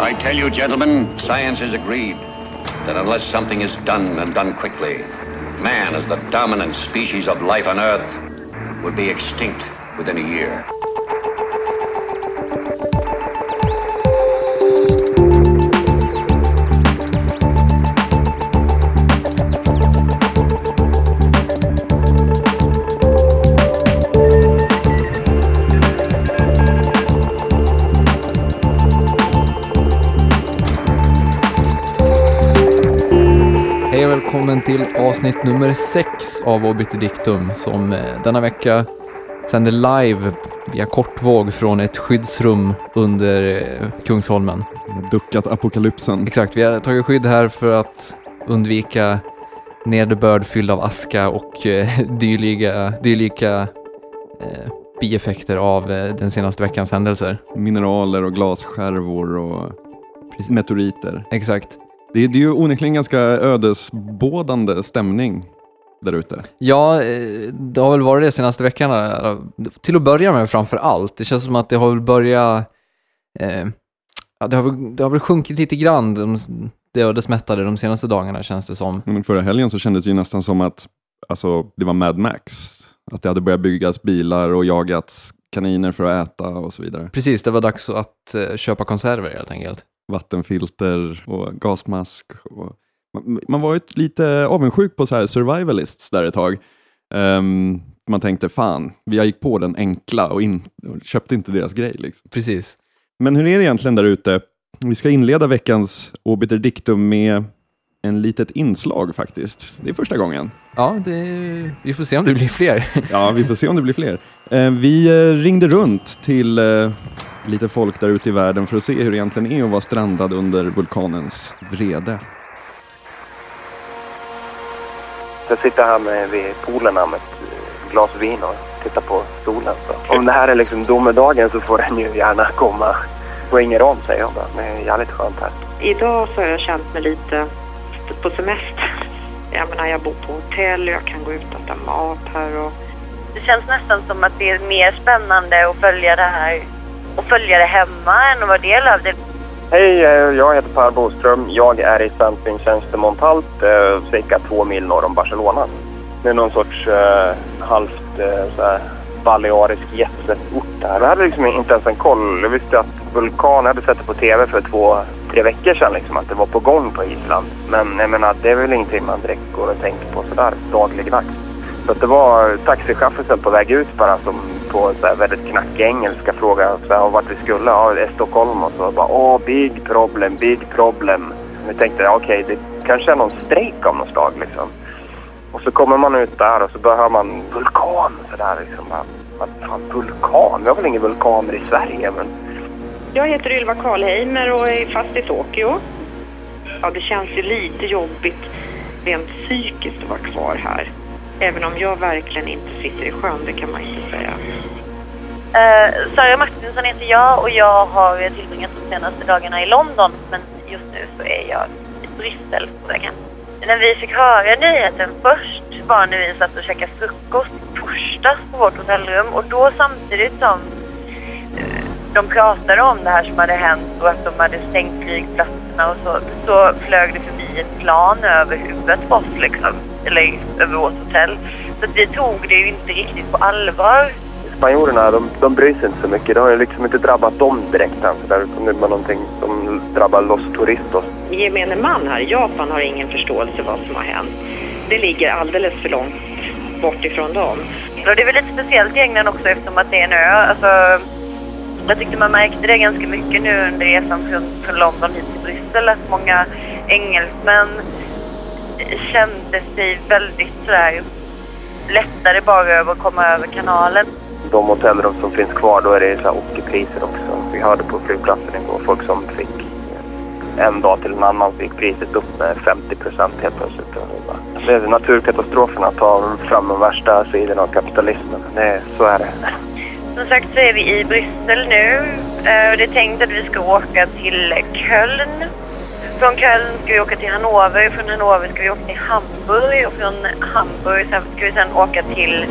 I tell you, gentlemen, science has agreed that unless something is done and done quickly, man, as the dominant species of life on Earth, will be extinct within a year. Till avsnitt nummer 6 av Obiter Dictum som eh, denna vecka sänder live via kortvåg från ett skyddsrum under eh, Kungsholmen. Duckat apokalypsen. Exakt, vi har tagit skydd här för att undvika nederbörd fylld av aska och eh, dylika, dylika eh, bieffekter av eh, den senaste veckans händelser. Mineraler och glasskärvor och meteoriter. Exakt. Det är, det är ju onekligen ganska ödesbådande stämning där ute. Ja, eh, det har väl varit det senaste veckan. Till att börja med framför allt. Det känns som att det har väl börjat... Eh, ja, det, har väl, det har väl sjunkit lite grann, de, det ödesmättade de senaste dagarna känns det som. Men förra helgen så kändes det ju nästan som att alltså, det var Mad Max. Att det hade börjat byggas bilar och jagats kaniner för att äta och så vidare. Precis, det var dags att eh, köpa konserver helt enkelt. Vattenfilter och gasmask. Och man, man var ju lite avundsjuk på så här survivalists där ett tag. Ehm, man tänkte fan, jag gick på den enkla och, in, och köpte inte deras grej. Liksom. Precis. Men hur är det egentligen där ute? Vi ska inleda veckans Obiter Dictum med en litet inslag faktiskt. Det är första gången. Ja, det, vi får se om det blir fler. Ja, vi får se om det blir fler. Eh, Vi eh, ringde runt till eh, lite folk där ute i världen för att se hur det egentligen är att vara strandad under vulkanens vrede. Jag sitter här med, vid poolen här med ett glas vin och tittar på solen. Så. Om det här är liksom domedagen så får den ju gärna komma. Springer om säger jag bara. Det är jävligt skönt här. Idag så har jag känt mig lite på semester. Jag menar, jag bor på hotell, jag kan gå ut och äta mat här och det känns nästan som att det är mer spännande att följa det här och följa det hemma än att vara del av det. Hej, eh, jag heter Per Boström. Jag är i Saint Vincent Montalt, eh, cirka två mil norr om Barcelona. Det är någon sorts eh, halvt eh, balearisk jetset-ort där. Jag hade liksom inte ens en koll. Jag visste att vulkan, jag hade sett det på TV för två, tre veckor sedan liksom, att det var på gång på Island. Men jag menar, det är väl ingenting man direkt går och tänker på sådär dagligdags. Så att det var taxichauffören på väg ut bara som på så här väldigt knackig engelska frågade så här, vart vi skulle. Ja, Stockholm och så bara åh, big problem, big problem. Vi tänkte okej, okej, det kanske är någon strejk av något slag liksom. Och så kommer man ut där och så börjar man vulkan sådär liksom. Vad fan, vulkan? Vi har väl inga vulkaner i Sverige men Jag heter Ylva Karlheimer och är fast i Tokyo. Ja, det känns ju lite jobbigt rent psykiskt att vara kvar här. Även om jag verkligen inte sitter i sjön, det kan man inte säga. Uh, Sara Martinsson heter jag och jag har tillbringat de senaste dagarna i London men just nu så är jag i Bryssel på vägen. När vi fick höra nyheten först var när vi satt och käkade frukost torsdags på vårt hotellrum och då samtidigt som eh, de pratade om det här som hade hänt och att de hade stängt flygplatserna och så, så flög det förbi ett plan över huvudet på oss liksom, eller över vårt hotell. Så att vi tog det ju inte riktigt på allvar. spanjorerna de, de bryr sig inte så mycket. Det har ju liksom inte drabbat dem direkt än. Så där, är bara någonting som drabbar Los Turistos. Gemene man här i Japan har ingen förståelse vad som har hänt. Det ligger alldeles för långt bort ifrån dem. Och det är väl lite speciellt i England också eftersom att det är en ö. Alltså, jag tyckte man märkte det ganska mycket nu under resan från, från London hit till Bryssel att många engelsmän kände sig väldigt sådär lättare bara över att komma över kanalen. De hotellrum som finns kvar, då är det så här ockerpriser också. Vi hörde på flygplatsen igår folk som fick en dag till en annan så gick priset upp med 50 procent helt plötsligt. Det är naturkatastroferna tar fram de värsta sidorna av kapitalismen. Det, är- så är det. Som sagt så är vi i Bryssel nu. Eh, Det är tänkt att vi ska åka till Köln. Från Köln ska vi åka till Hannover, från Hannover ska vi åka till Hamburg och från Hamburg ska vi sen åka till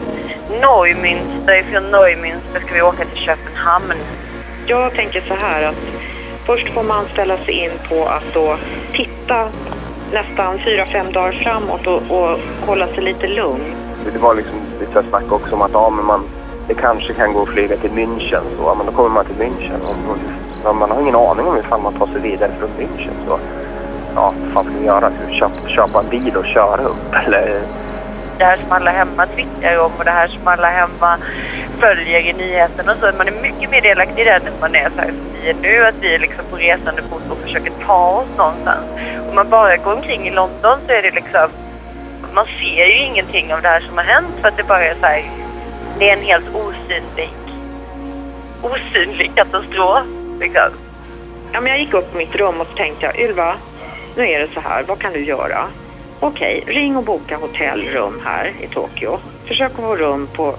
Neumünster. Från Neumünster ska vi åka till Köpenhamn. Jag tänker så här att Först får man ställa sig in på att då titta nästan fyra, fem dagar framåt och, och hålla sig lite lugn. Det var liksom lite snack också om att ja, men man, det kanske kan gå att flyga till München. Så, ja, men då kommer man till München. Och, och, man har ingen aning om ifall man tar sig vidare från München. Så, ja, vad fan ska vi göra? Köpa, köpa en bil och köra upp? Eller det här som alla hemma twittrar om och det här som alla hemma följer i nyheterna och så. Man är mycket mer delaktig i det än man är så här som vi är nu, att vi är liksom på resande fot och försöker ta oss någonstans. Om man bara går omkring i London så är det liksom, man ser ju ingenting av det här som har hänt för att det bara är så här, det är en helt osynlig, osynlig katastrof liksom. Ja, men jag gick upp på mitt rum och så tänkte jag, Ylva, nu är det så här, vad kan du göra? Okej, ring och boka hotellrum här i Tokyo. Försök att få rum på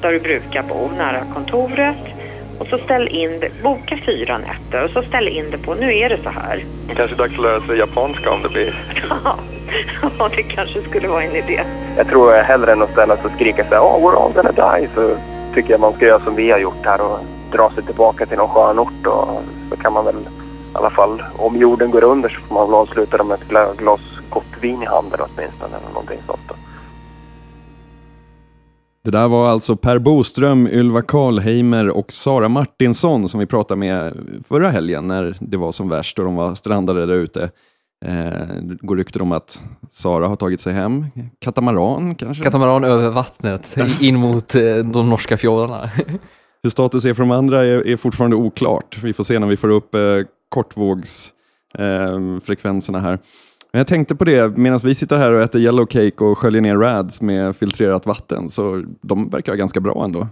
där du brukar bo, nära kontoret. Och så ställ in det, boka fyra nätter och så ställ in det på, nu är det så här. Kanske dags att lära sig japanska om det blir. Ja, det kanske skulle vara en idé. Jag tror hellre än att ställa sig och skrika så här, oh, we're all gonna die, så tycker jag man ska göra som vi har gjort här och dra sig tillbaka till någon skön ort och så kan man väl i alla fall, om jorden går under så får man väl avsluta det med ett glas gott vin i handen åtminstone eller någonting sånt. Då. Det där var alltså Per Boström, Ylva Karlheimer och Sara Martinsson som vi pratade med förra helgen när det var som värst och de var strandade där ute. Eh, det går rykten om att Sara har tagit sig hem. Katamaran kanske? Katamaran över vattnet in mot eh, de norska fjordarna. Hur status är för de andra är, är fortfarande oklart. Vi får se när vi får upp eh, kortvågsfrekvenserna här. Men jag tänkte på det, medan vi sitter här och äter yellow cake och sköljer ner rads med filtrerat vatten, så de verkar ganska bra ändå.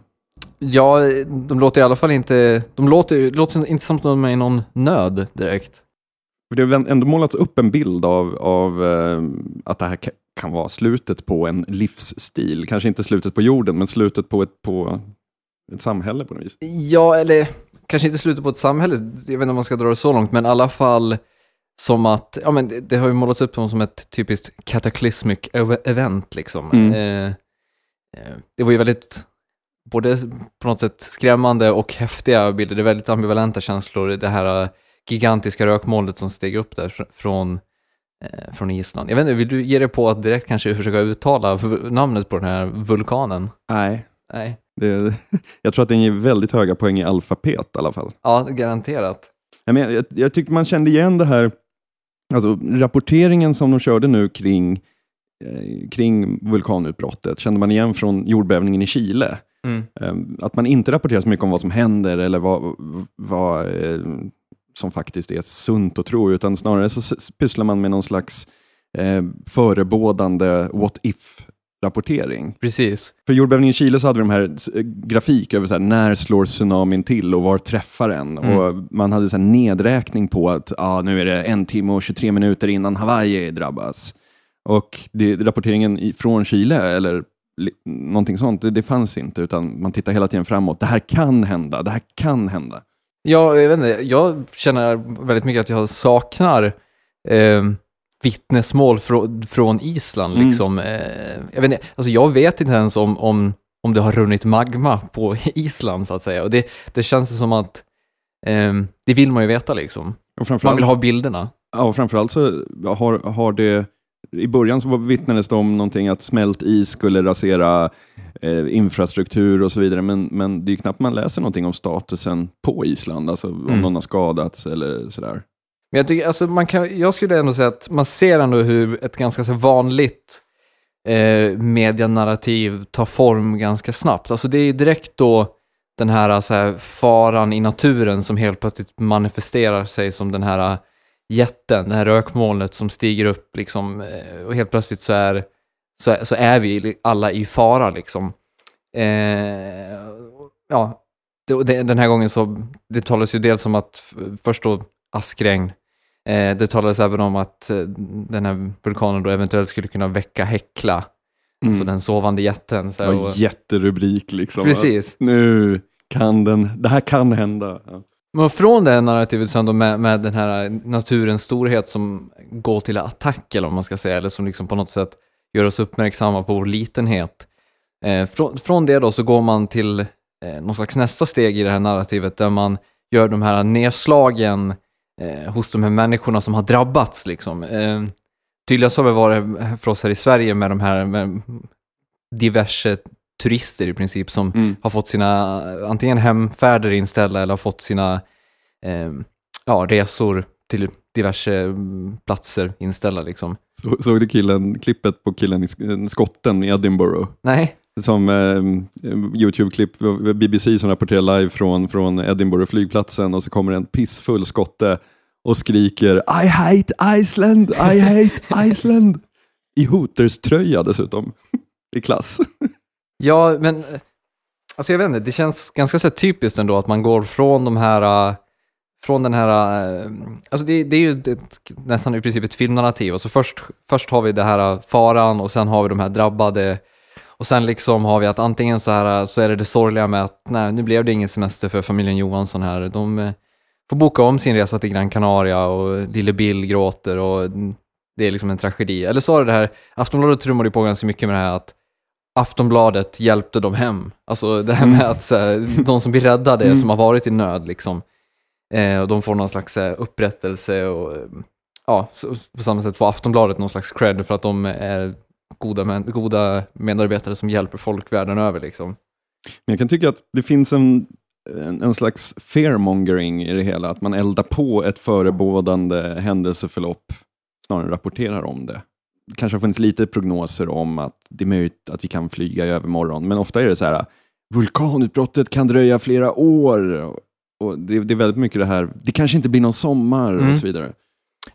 Ja, de låter i alla fall inte, de låter, låter inte som att de är i någon nöd direkt. Det har ändå målats upp en bild av, av uh, att det här kan vara slutet på en livsstil. Kanske inte slutet på jorden, men slutet på ett, på ett samhälle på något vis. Ja, eller kanske inte slutet på ett samhälle, jag vet inte om man ska dra det så långt, men i alla fall som att, ja men det, det har ju målats upp som ett typiskt cataclysmic event liksom. Mm. Eh, eh, det var ju väldigt, både på något sätt skrämmande och häftiga bilder, det är väldigt ambivalenta känslor, det här gigantiska rökmolnet som steg upp där från, eh, från Island. Jag vet inte, vill du ge dig på att direkt kanske försöka uttala namnet på den här vulkanen? Nej. Nej. Det, jag tror att den ger väldigt höga poäng i alfapet i alla fall. Ja, garanterat. Jag, men, jag, jag tyckte man kände igen det här Alltså, rapporteringen som de körde nu kring, eh, kring vulkanutbrottet kände man igen från jordbävningen i Chile. Mm. Eh, att man inte rapporterar så mycket om vad som händer eller vad, vad eh, som faktiskt är sunt att tro, utan snarare så pysslar man med någon slags eh, förebådande what if rapportering. Precis. För jordbävningen i Chile så hade de här grafik över så här, när slår tsunamin till och var träffar den? Mm. Och man hade så här nedräkning på att ah, nu är det en timme och 23 minuter innan Hawaii drabbas. Och det, rapporteringen från Chile eller någonting sånt, det, det fanns inte, utan man tittar hela tiden framåt. Det här kan hända, det här kan hända. Ja, jag vet inte, jag känner väldigt mycket att jag saknar eh, vittnesmål från, från Island. Mm. Liksom. Eh, jag, vet inte, alltså jag vet inte ens om, om, om det har runnit magma på Island, så att säga. Och det, det känns som att eh, det vill man ju veta. Liksom. man vill ha bilderna. Ja, och framförallt så har, har det i början så vittnades det om någonting att smält is skulle rasera eh, infrastruktur och så vidare, men, men det är knappt man läser någonting om statusen på Island, alltså om mm. någon har skadats eller sådär. Men jag, tycker, alltså man kan, jag skulle ändå säga att man ser ändå hur ett ganska så vanligt eh, medianarrativ tar form ganska snabbt. Alltså det är ju direkt då den här, så här faran i naturen som helt plötsligt manifesterar sig som den här eh, jätten, det här rökmolnet som stiger upp liksom, eh, och helt plötsligt så är, så är, så är vi alla i fara. Liksom. Eh, ja, det, den här gången så, det talas ju dels om att först då askregn, Eh, det talades även om att eh, den här vulkanen då eventuellt skulle kunna väcka Hekla, alltså mm. alltså den sovande jätten. Så, och, jätterubrik liksom. Precis. Nu kan den, det här kan hända. Ja. Men från det här narrativet sen då med, med den här naturens storhet som går till attack, eller om man ska säga, eller som liksom på något sätt gör oss uppmärksamma på vår litenhet. Eh, från, från det då så går man till eh, någon slags nästa steg i det här narrativet där man gör de här nedslagen eh, hos de här människorna som har drabbats. Liksom. Eh, tydligast har det varit för oss här i Sverige med de här med diverse turister i princip som Mm. har fått sina antingen hemfärder inställda eller har fått sina eh, ja, resor till diverse mm, platser inställda. Liksom. Så, såg du killen, klippet på killen i sk- skotten i Edinburgh? Nej, som eh, Youtube-klipp, BBC som rapporterar live från, från Edinburgh flygplatsen och så kommer en pissfull skotte och skriker I hate Iceland, I hate Iceland. I Hooters-tröja dessutom. I klass. Ja, men alltså jag vet inte, det känns ganska så typiskt ändå att man går från de här, från den här, eh, alltså det, det är ju ett, nästan i princip ett filmnarrativ. Alltså först, först har vi det här faran och sen har vi de här drabbade och sen liksom har vi att antingen så här så är det det sorgliga med att nej, nu blev det ingen semester för familjen Johansson här. De eh, får boka om sin resa till Gran Canaria och lille Bill gråter och mm, det är liksom en tragedi. Eller så har det här, Aftonbladet trummade ju på ganska mycket med det här att Aftonbladet hjälpte dem hem. Alltså det här med att så här, de som blir räddade, som har varit i nöd, liksom, eh, och de får någon slags eh, upprättelse och ja, så, på samma sätt får Aftonbladet någon slags cred för att de är goda, men, goda medarbetare som hjälper folk världen över. Liksom. Men jag kan tycka att det finns en, en, en slags fearmongering i det hela, att man eldar på ett förebådande händelseförlopp snarare än rapporterar om det. Det kanske har funnits lite prognoser om att det är möjligt att vi kan flyga i övermorgon, men ofta är det så här, vulkanutbrottet kan dröja flera år. Och det, det är väldigt mycket det här, det kanske inte blir någon sommar Mm. och så vidare.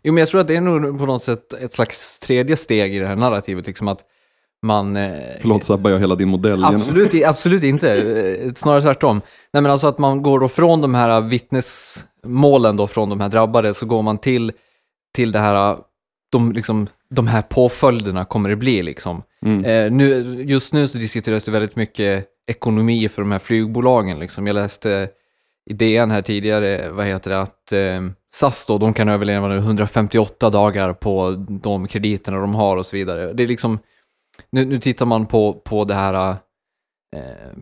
Jo, men jag tror att det är nog på något sätt ett slags tredje steg i det här narrativet, liksom att man... Eh, Förlåt, sabbar jag hela din modell. Absolut, absolut inte, Eh, snarare tvärtom. Nej, men alltså att man går då från de här vittnesmålen då från de här drabbade, så går man till, till det här, de, liksom, de här påföljderna kommer det bli liksom. Mm. Eh, nu, just nu så diskuteras det väldigt mycket ekonomi för de här flygbolagen. Liksom. Jag läste i DN här tidigare, vad heter det, att eh, SAS då, de kan överleva nu 158 dagar på de krediterna de har och så vidare. Det är liksom, nu, nu tittar man på, på det här, eh,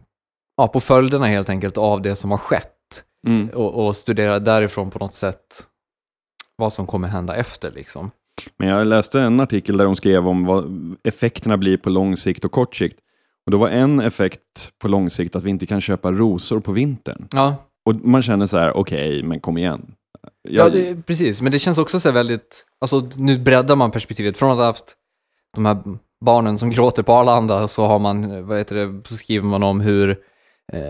ja, på följderna helt enkelt av det som har skett Mm. och, och studerar därifrån på något sätt vad som kommer hända efter liksom. Men jag läste en artikel där de skrev om vad effekterna blir på lång sikt och kort sikt. Och då var en effekt på lång sikt att vi inte kan köpa rosor på vintern. Ja, Och man känner så här, okej, men kom igen. Ja, Jag, det, precis. Men det känns också så här väldigt, alltså nu breddar man perspektivet. Från att ha haft de här barnen som gråter på Arlanda så har man, vad heter det, så skriver man om hur eh,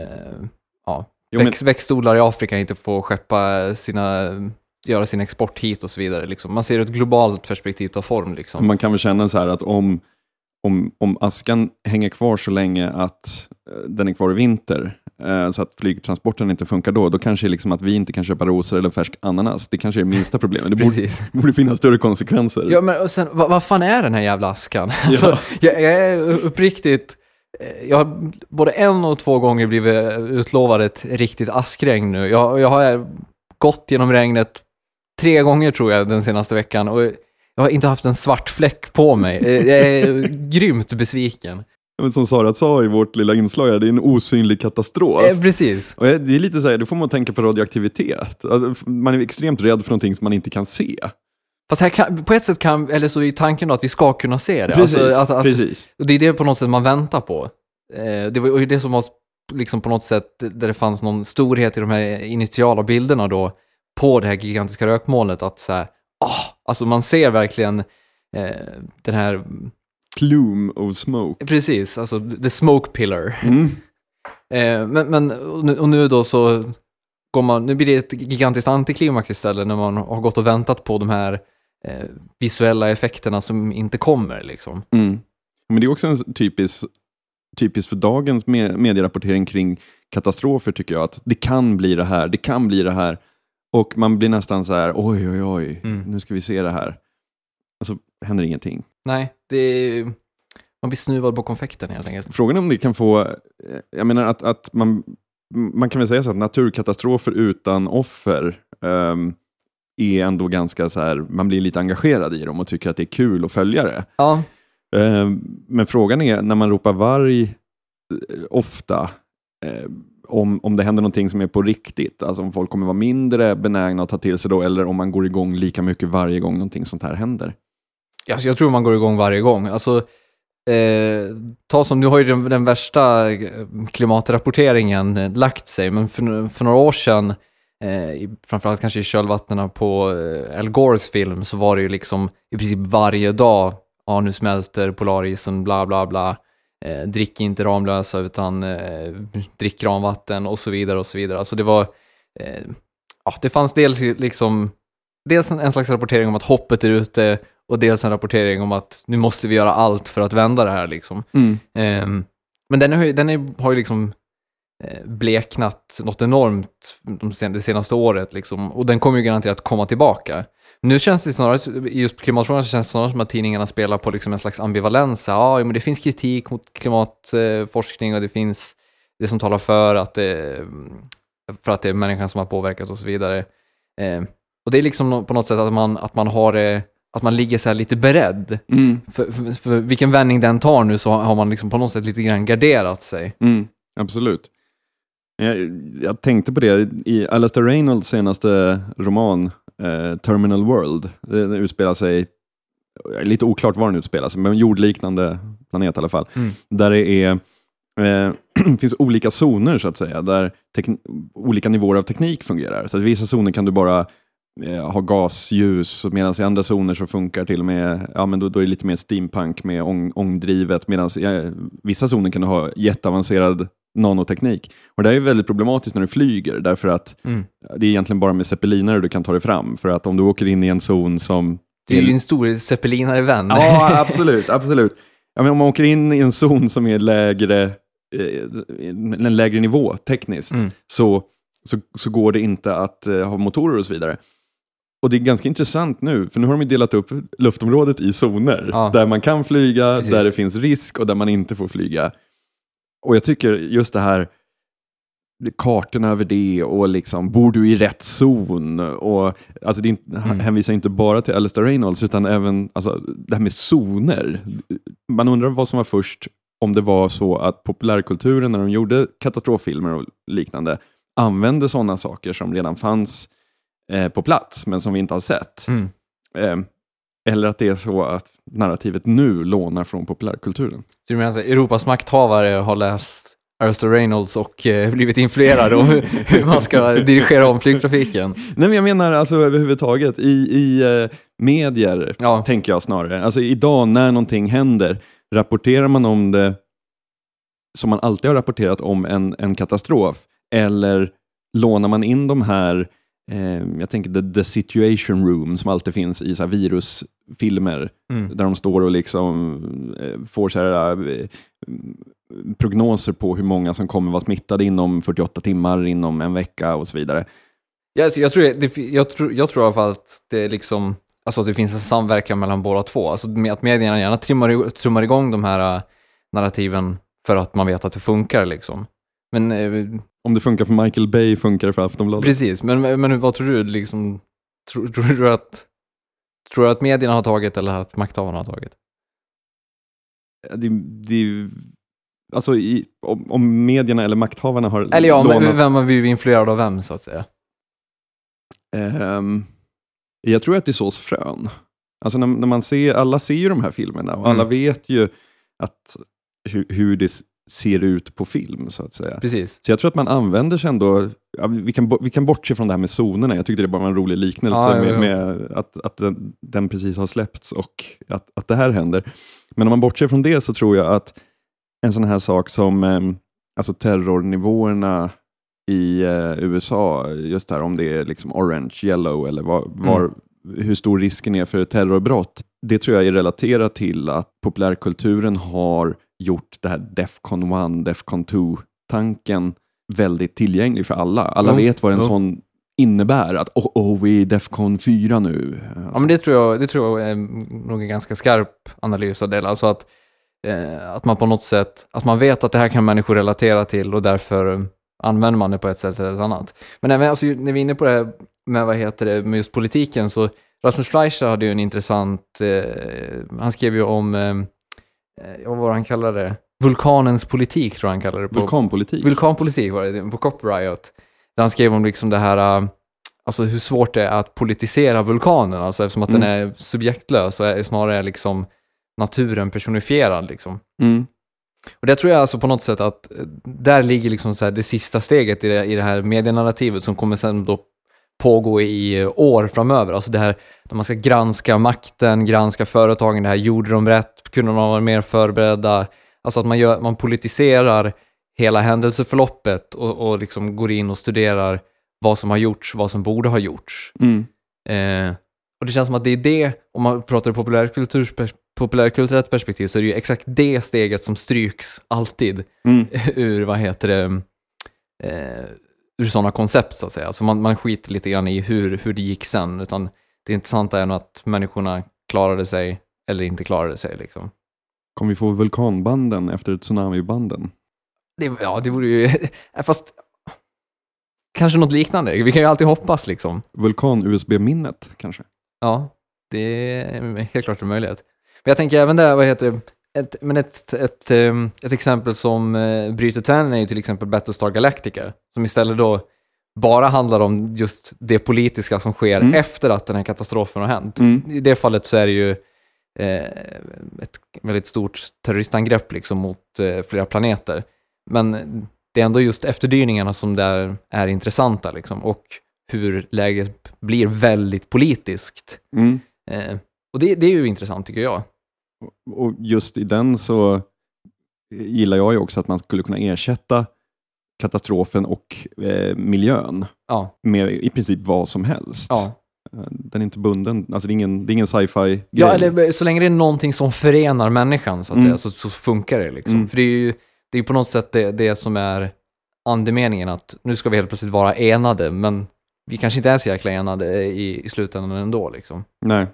ja, Jo, men- växt, växtodlare i Afrika inte får skeppa sina, göra sin export hit och så vidare. Liksom. Man ser ett globalt perspektiv ta form. Liksom. Man kan väl känna så här att om, om, om askan hänger kvar så länge att eh, den är kvar i vinter, eh, så att flygtransporten inte funkar då, då kanske liksom att vi inte kan köpa rosor eller färsk ananas, det kanske är det minsta problemet. Det borde, borde finnas större konsekvenser. Ja, men och sen, vad, vad fan är den här jävla askan? Alltså, jag, jag är uppriktigt, eh, jag har både en och två gånger blivit utlovad ett riktigt askregn nu. Jag, jag har gått genom regnet tre gånger tror jag den senaste veckan och jag har inte haft en svart fläck på mig. Eh, Jag är grymt besviken. Men som Sara sa i vårt lilla inslag, här, det är en osynlig katastrof. Eh, Precis. Och det är lite så här, då får man tänka på radioaktivitet. Alltså, man är extremt rädd för någonting som man inte kan se. Fast här kan, på ett sätt kan, eller så är tanken då att vi ska kunna se det. Precis, Alltså, att, att, precis. Och det är det på något sätt man väntar på. Eh, det var ju det som var liksom på något sätt där det fanns någon storhet i de här initiala bilderna då på det här gigantiska rökmolnet att så här, ah, alltså man ser verkligen eh, den här, Plume of smoke. precis, alltså the smoke pillar. Mm. Eh, men, men och nu, och nu då så går man, nu blir det ett gigantiskt antiklimax istället när man har gått och väntat på de här eh, visuella effekterna som inte kommer liksom. Mm. Men det är också en typisk, typisk för dagens me- medierapportering kring katastrofer tycker jag, att det kan bli det här, det kan bli det här. Och man blir nästan så här, oj, oj, oj, Mm. nu ska vi se det här. Och så händer ingenting. Nej, det är, man blir snuvad på konfekten helt enkelt. Frågan är om det kan få, eh, jag menar att, att man, man kan väl säga så att naturkatastrofer utan offer ehm, är ändå ganska så här, man blir lite engagerad i dem och tycker att det är kul att följa det. Ja, Ehm, men frågan är, när man ropar varg eh, ofta, eh, om, om det händer någonting som är på riktigt, alltså om folk kommer vara mindre benägna att ta till sig då, eller om man går igång lika mycket varje gång någonting sånt här händer. Alltså, jag tror man går igång varje gång. Alltså, eh, ta som, nu har ju den, den värsta eh, klimatrapporteringen eh, lagt sig, men för, för några år sedan, eh, framförallt kanske i kölvattnen på eh, Al Gores film, så var det ju liksom i princip varje dag, ja nu smälter polarisen, bla bla bla, eh, drick inte Ramlösa utan eh, drick ramvatten och så vidare och så vidare. Alltså det var, eh, ja det fanns dels liksom, dels en, en slags rapportering om att hoppet är ute och dels en rapportering om att nu måste vi göra allt för att vända det här liksom. Ehm, men den, har ju, den är, har ju liksom eh, bleknat något enormt de sen, det senaste året liksom, och den kommer ju garanterat komma tillbaka. Nu känns det snarare, just klimatfrågan så känns det snarare som att tidningarna spelar på liksom en slags ambivalens. Ja, men det finns kritik mot klimatforskning och det finns det som talar för att det, för att det är människan som har påverkat och så vidare. Eh, och det är liksom på något sätt att man, att man har det, att man ligger så här lite beredd. Mm. För, för, för vilken vändning den tar nu så har man liksom på något sätt lite grann garderat sig. Mm, absolut. Jag, jag tänkte på det i Alastair Reynolds senaste roman eh, Terminal World. Det utspelar sig, lite oklart var den utspelar sig, men en jordliknande planet i alla fall. Mm. Där det är, eh, finns olika zoner så att säga, där olika nivåer av teknik fungerar. Så att i vissa zoner kan du bara ha gasljus, medan i andra zoner så funkar till och med, ja men då, då är det lite mer steampunk med ång, ångdrivet, medan i eh, vissa zoner kan du ha jätteavancerad nanoteknik. Och det är väldigt problematiskt när du flyger, därför att Mm. det är egentligen bara med zeppelinare du kan ta dig fram, för att om du åker in i en zon som... Du är ju en stor zeppelinare-vän. Ja, absolut, absolut. Ja, men om man åker in i en zon som är lägre, eh, en lägre nivå tekniskt, Mm. så, så, så går det inte att eh, ha motorer och så vidare. Och det är ganska intressant nu, för nu har de delat upp luftområdet i zoner, Ja. där man kan flyga, Precis. där det finns risk och där man inte får flyga. Och jag tycker just det här, kartorna över det och liksom, bor du i rätt zon? Och, alltså det inte, Mm. hänvisar inte bara till Alistair Reynolds, utan även alltså, det här med zoner. Man undrar vad som var först, om det var så att populärkulturen, när de gjorde katastroffilmer och liknande, använde sådana saker som redan fanns eh, på plats, men som vi inte har sett. Mm. Eh, eller att det är så att narrativet nu lånar från populärkulturen. Så du menar att Europas makthavare har läst Alistair Reynolds och eh, blivit influerade om hur, hur man ska dirigera om flygtrafiken? Nej, men jag menar alltså överhuvudtaget i, i eh, medier, Ja. tänker jag snarare. Alltså idag när någonting händer, rapporterar man om det som man alltid har rapporterat om en, en katastrof? Eller lånar man in de här, jag tänker the, the situation room som alltid finns i så virusfilmer, Mm. där de står och liksom eh, får så här, eh, prognoser på hur många som kommer vara smittade inom 48 timmar, inom en vecka och så vidare. Ja, alltså, jag, tror, det, jag, tror, jag tror i alla fall att det, liksom, alltså, att det finns en samverkan mellan båda två. Alltså, att medierna gärna trummar, igång de här narrativen för att man vet att det funkar. Liksom. Men eh, Om det funkar för Michael Bay funkar det för Aftonbladet. precis, men, men vad tror du? Liksom, tror, tror, du att, tror du att medierna har tagit eller att makthavarna har tagit? Det, det, alltså i, om, om medierna eller makthavarna har Eller ja, lånat... men vem har blivit influerad av vem så att säga? Ehm, jag tror att det sås frön. Alltså när, när man ser, alla ser ju de här filmerna och alla Mm. vet ju att, hur, hur det ser ut på film så att säga. Precis. Så jag tror att man använder sig ändå, ja, vi, kan, vi kan bortse från det här med zonerna, jag tyckte det bara var en rolig liknelse ja, med, med att, att den, den precis har släppts och att, att det här händer. Men om man bortser från det så tror jag att en sån här sak som ehm, alltså terrornivåerna i eh, USA, just här om det är liksom orange, yellow eller var, var, Mm. hur stor risken är för terrorbrott. Det tror jag är relaterat till att populärkulturen har gjort det här Defcon 1, Defcon 2-tanken väldigt tillgänglig för alla. Alla Jo, vet vad en jo. sån innebär, att oh, oh, vi är i Defcon 4 nu. Ja, Alltså, men det tror jag, det tror jag är nog en ganska skarp analys av det. Alltså att, eh, att man på något sätt, att man vet att det här kan människor relatera till och därför använder man det på ett sätt eller ett annat. Men även, alltså, när vi är inne på det här med, vad heter det, med just politiken, så Rasmus Fleischer hade ju en intressant, eh, han skrev ju om, eh, eh, vad var han kallade det, vulkanens politik, tror jag han kallar det. På, Vulkanpolitik. Vulkanpolitik var det, på Cop Riot. Där han skrev om liksom det här, äh, alltså hur svårt det är att politisera vulkanen, alltså eftersom att den Mm. är subjektlös och är snarare liksom naturen personifierad liksom. Mm. Och det tror jag alltså på något sätt att eh, där ligger liksom så det sista steget i det, i det här medienarrativet som kommer sen då pågå i eh, år framöver. Alltså det här när man ska granska makten, granska företagen, det här gjorde de rätt, kunde de vara mer förberedda? Alltså att man, gör, man politiserar hela händelseförloppet och, och liksom går in och studerar vad som har gjorts, vad som borde ha gjorts. Mm. Eh, och det känns som att det är det, om man pratar ur populärkulturs- populärkulturellt perspektiv, så är det ju exakt det steget som stryks alltid Mm. ur, vad heter det, eh, ur sådana koncept så att säga. Så man, man skiter lite grann i hur, hur det gick sen, utan det intressanta är nog att människorna klarade sig eller inte klarade sig liksom. Kommer vi få vulkanbanden efter tsunamibanden? Det, ja, det vore ju, fast kanske något liknande. Vi kan ju alltid hoppas liksom. Vulkan-USB-minnet kanske? Ja, det är helt klart en möjlighet. Men jag tänker även där, vad heter det, ett, men ett, ett, ehm, ett exempel som eh, bryter trenden är ju till exempel Battlestar Galactica, som istället då bara handlar om just det politiska som sker Mm. efter att den här katastrofen har hänt. Mm. I det fallet så är det ju eh, ett väldigt stort terroristangrepp liksom mot eh, flera planeter. Men det är ändå just efterdyningarna som där är intressanta liksom, och hur läget blir väldigt politiskt. Mm. Eh, och det, det är ju intressant tycker jag. Och just i den så gillar jag ju också att man skulle kunna ersätta katastrofen och eh, miljön Ja, med i princip vad som helst. ja. Eh, Den är inte bunden, alltså det är ingen, det är ingen sci-fi ja eller så länge det är någonting som förenar människan så att Mm. säga, så, så funkar det. Liksom. Mm. För det är ju det är på något sätt det, det som är andemeningen, att nu ska vi helt plötsligt vara enade, men vi kanske inte är så jäkla enade i, i slutändan ändå. Liksom. Nej.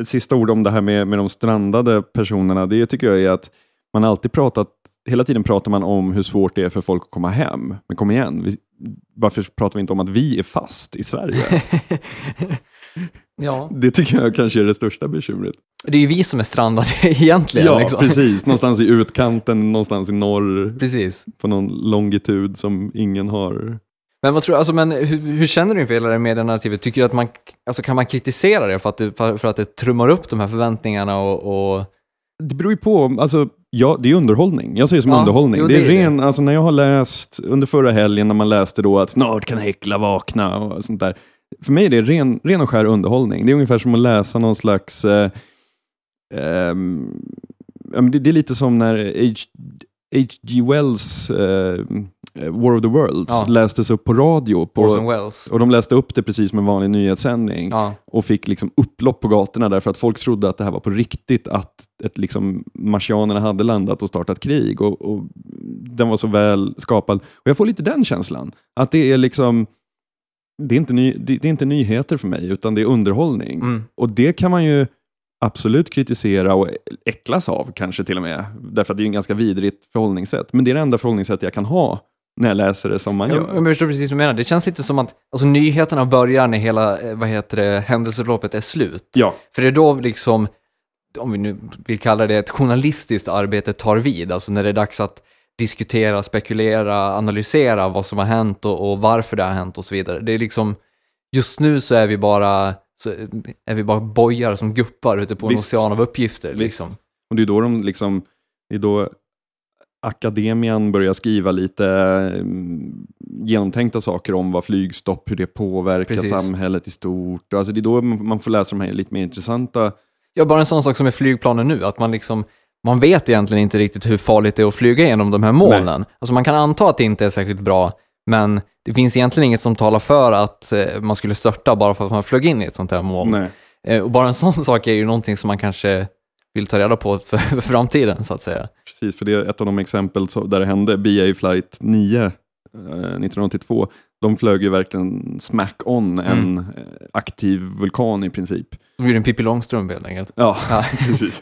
Ett sista ord om det här med, med de strandade personerna, det tycker jag är att man alltid pratat, hela tiden pratar man om hur svårt det är för folk att komma hem. Men kom igen, vi, varför pratar vi inte om att vi är fast i Sverige? ja. det tycker jag kanske är det största bekymret. Det är ju vi som är strandade egentligen. Ja, liksom. precis. Någonstans i utkanten, någonstans i norr, precis. på någon longitud som ingen har. Men vad tror alltså, men hur, hur känner du inför hela det medienarrativet? Tycker du att man, alltså kan man kritisera det för att det, för, för att det trummar upp de här förväntningarna och, och Det beror ju på. Alltså, ja, det är underhållning. Jag ser det som Ja, underhållning. jo, det är, det är det. ren, Alltså, när jag har läst under förra helgen, när man läste då att snart kan Häckla vakna och sånt där. För mig är det ren, ren och skär underhållning. Det är ungefär som att läsa någon slags... Eh, det, det är lite som när H.G. Wells eh, War of the Worlds Ja. lästes upp på radio. Orson På, Welles? och de läste upp det precis som en vanlig nyhetssändning Ja, och fick liksom upplopp på gatorna därför att folk trodde att det här var på riktigt, att ett liksom, marsianerna hade landat och startat krig. Och, och Den var så väl skapad. Och Jag får lite den känslan, att det är liksom det är, inte ny, det, det är inte nyheter för mig, utan det är underhållning. mm. Och det kan man ju absolut kritisera och äcklas av, kanske till och med. Därför att det är ju en ganska vidrigt förhållningssätt. Men det är det enda förhållningssätt jag kan ha när jag läser det som man gör. jag förstår precis vad du menar. Det känns inte som att alltså, nyheterna börjar när hela eh, vad heter det, händelseförloppet är slut. Ja, För det är då liksom, om vi nu vill kalla det ett journalistiskt arbete tar vid, alltså när det är dags att diskutera, spekulera, analysera vad som har hänt och, och varför det har hänt och så vidare. Det är liksom, just nu så är vi bara, så är vi bara bojar som guppar ute på en Visst. ocean av uppgifter. Liksom. Och det är då de liksom, det är då akademian börjar skriva lite mm, genomtänkta saker om vad flygstopp, hur det påverkar Precis. samhället i stort. Alltså det är då man får läsa de här lite mer intressanta. Ja, bara en sån sak som med flygplanen nu, att man liksom man vet egentligen inte riktigt hur farligt det är att flyga genom de här molnen. Alltså man kan anta att det inte är särskilt bra, men det finns egentligen inget som talar för att eh, man skulle störta bara för att man flög in i ett sånt här moln. Nej. Eh, och bara en sån sak är ju någonting som man kanske vill ta reda på för, för framtiden, så att säga. Precis, för det är ett av de exempel där det hände. BA Flight 9 eh, 1982, de flög ju verkligen smack on en Mm. eh, aktiv vulkan i princip. De gjorde en Pippi Långstrump helt enkelt. Ja, Ja. precis.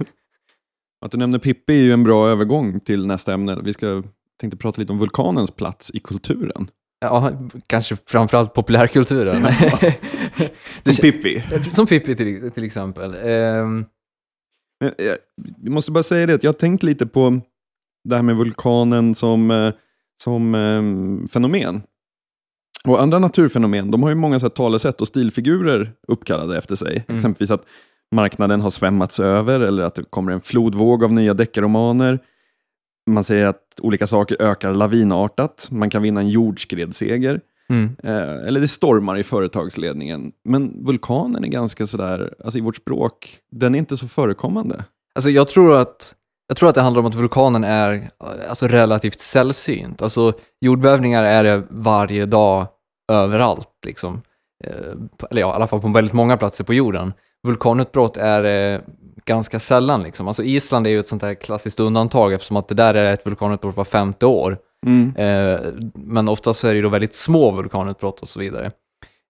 Att du nämner Pippi är ju en bra övergång till nästa ämne. Vi ska tänkte prata lite om vulkanens plats i kulturen. Ja, kanske framförallt populärkulturen. Som Pippi. Som Pippi till, till exempel. Ehm, Men jag, jag måste bara säga det, att jag har tänkt lite på det här med vulkanen som, eh, som eh, fenomen. Och andra naturfenomen, de har ju många så här talesätt och stilfigurer uppkallade efter sig. Mm. Exempelvis att marknaden har svämmats över eller att det kommer en flodvåg av nya deckarromaner. Man säger att olika saker ökar lavinartat. Man kan vinna en jordskredsseger. Mm. Eh, eller det stormar i företagsledningen. Men vulkanen är ganska sådär, alltså i vårt språk, den är inte så förekommande. Alltså jag tror att jag tror att det handlar om att vulkanen är alltså, relativt sällsynt. Alltså jordbävningar är det varje dag överallt liksom. Eh, eller ja, i alla fall på väldigt många platser på jorden. Vulkanutbrott är eh, ganska sällan liksom. Alltså Island är ju ett sånt här klassiskt undantag eftersom att det där är ett vulkanutbrott var femte år. Eh, men oftast så är det ju då väldigt små vulkanutbrott och så vidare.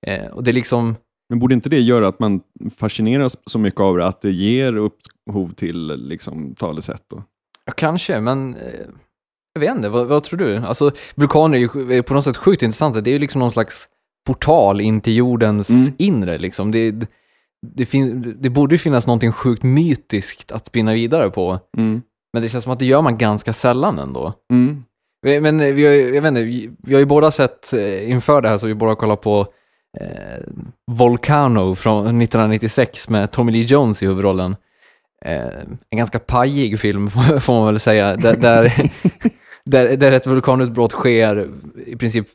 Eh, och det är liksom, Men borde inte det göra att man fascineras så mycket av det att det ger upphov till liksom, talesätt? Och... ja kanske, men jag vet inte, vad, vad tror du? Alltså vulkaner är ju på något sätt sjukt intressanta. Det är ju liksom någon slags portal in till jordens Mm. inre liksom. Det, det, fin- det borde ju finnas någonting sjukt mytiskt att spinna vidare på. Mm. Men det känns som att det gör man ganska sällan ändå. Mm. Men vi har, jag vet inte, vi- har ju båda sett, eh, inför det här så har vi båda kollat på eh, Volcano från 1996 med Tommy Lee Jones i huvudrollen. Eh, en ganska pajig film får får man väl säga, där, där, där, där ett vulkanutbrott sker i princip